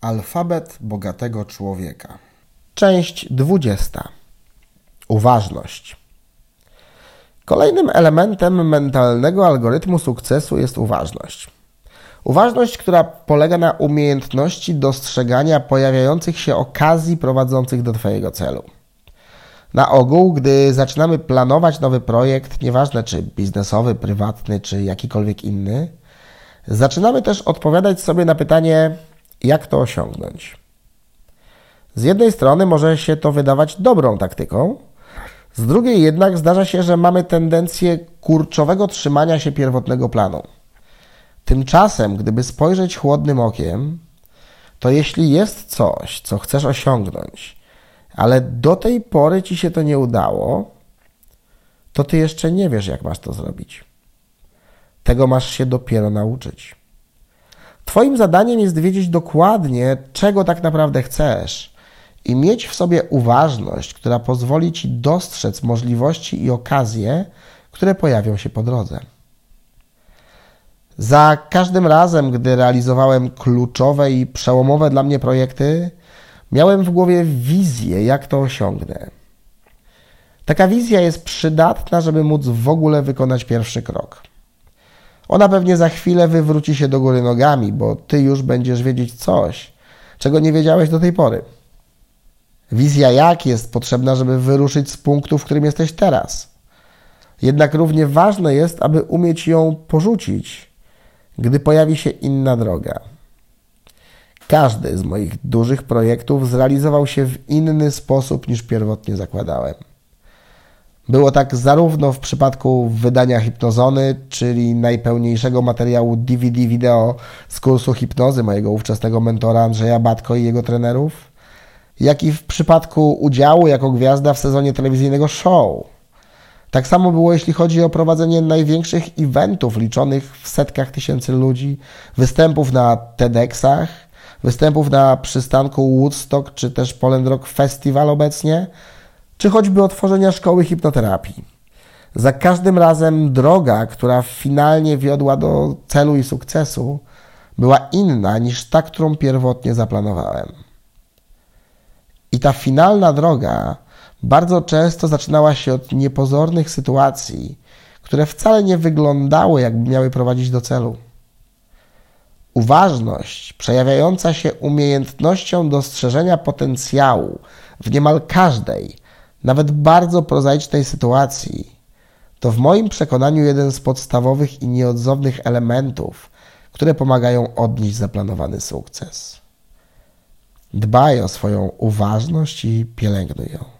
Alfabet bogatego człowieka. Część 20. Uważność. Kolejnym elementem mentalnego algorytmu sukcesu jest uważność. Uważność, która polega na umiejętności dostrzegania pojawiających się okazji prowadzących do Twojego celu. Na ogół, gdy zaczynamy planować nowy projekt, nieważne czy biznesowy, prywatny, czy jakikolwiek inny, zaczynamy też odpowiadać sobie na pytanie, jak to osiągnąć. Z jednej strony może się to wydawać dobrą taktyką, z drugiej jednak zdarza się, że mamy tendencję kurczowego trzymania się pierwotnego planu. Tymczasem, gdyby spojrzeć chłodnym okiem, to jeśli jest coś, co chcesz osiągnąć, ale do tej pory ci się to nie udało, to ty jeszcze nie wiesz, jak masz to zrobić. Tego masz się dopiero nauczyć. Twoim zadaniem jest wiedzieć dokładnie, czego tak naprawdę chcesz i mieć w sobie uważność, która pozwoli ci dostrzec możliwości i okazje, które pojawią się po drodze. Za każdym razem, gdy realizowałem kluczowe i przełomowe dla mnie projekty, miałem w głowie wizję, jak to osiągnę. Taka wizja jest przydatna, żeby móc w ogóle wykonać pierwszy krok. Ona pewnie za chwilę wywróci się do góry nogami, bo ty już będziesz wiedzieć coś, czego nie wiedziałeś do tej pory. Wizja jak jest potrzebna, żeby wyruszyć z punktu, w którym jesteś teraz. Jednak równie ważne jest, aby umieć ją porzucić, gdy pojawi się inna droga. Każdy z moich dużych projektów zrealizował się w inny sposób niż pierwotnie zakładałem. Było tak zarówno w przypadku wydania hipnozony, czyli najpełniejszego materiału DVD wideo z kursu hipnozy mojego ówczesnego mentora Andrzeja Batko i jego trenerów, jak i w przypadku udziału jako gwiazda w sezonie telewizyjnego show. Tak samo było, jeśli chodzi o prowadzenie największych eventów liczonych w setkach tysięcy ludzi, występów na TEDxach, występów na przystanku Woodstock czy też Poland Rock Festival obecnie – czy choćby otworzenia szkoły hipnoterapii. Za każdym razem droga, która finalnie wiodła do celu i sukcesu, była inna niż ta, którą pierwotnie zaplanowałem. I ta finalna droga bardzo często zaczynała się od niepozornych sytuacji, które wcale nie wyglądały, jakby miały prowadzić do celu. Uważność, przejawiająca się umiejętnością dostrzeżenia potencjału w niemal każdej, nawet bardzo prozaicznej sytuacji, to w moim przekonaniu jeden z podstawowych i nieodzownych elementów, które pomagają odnieść zaplanowany sukces. Dbaj o swoją uważność i pielęgnuj ją.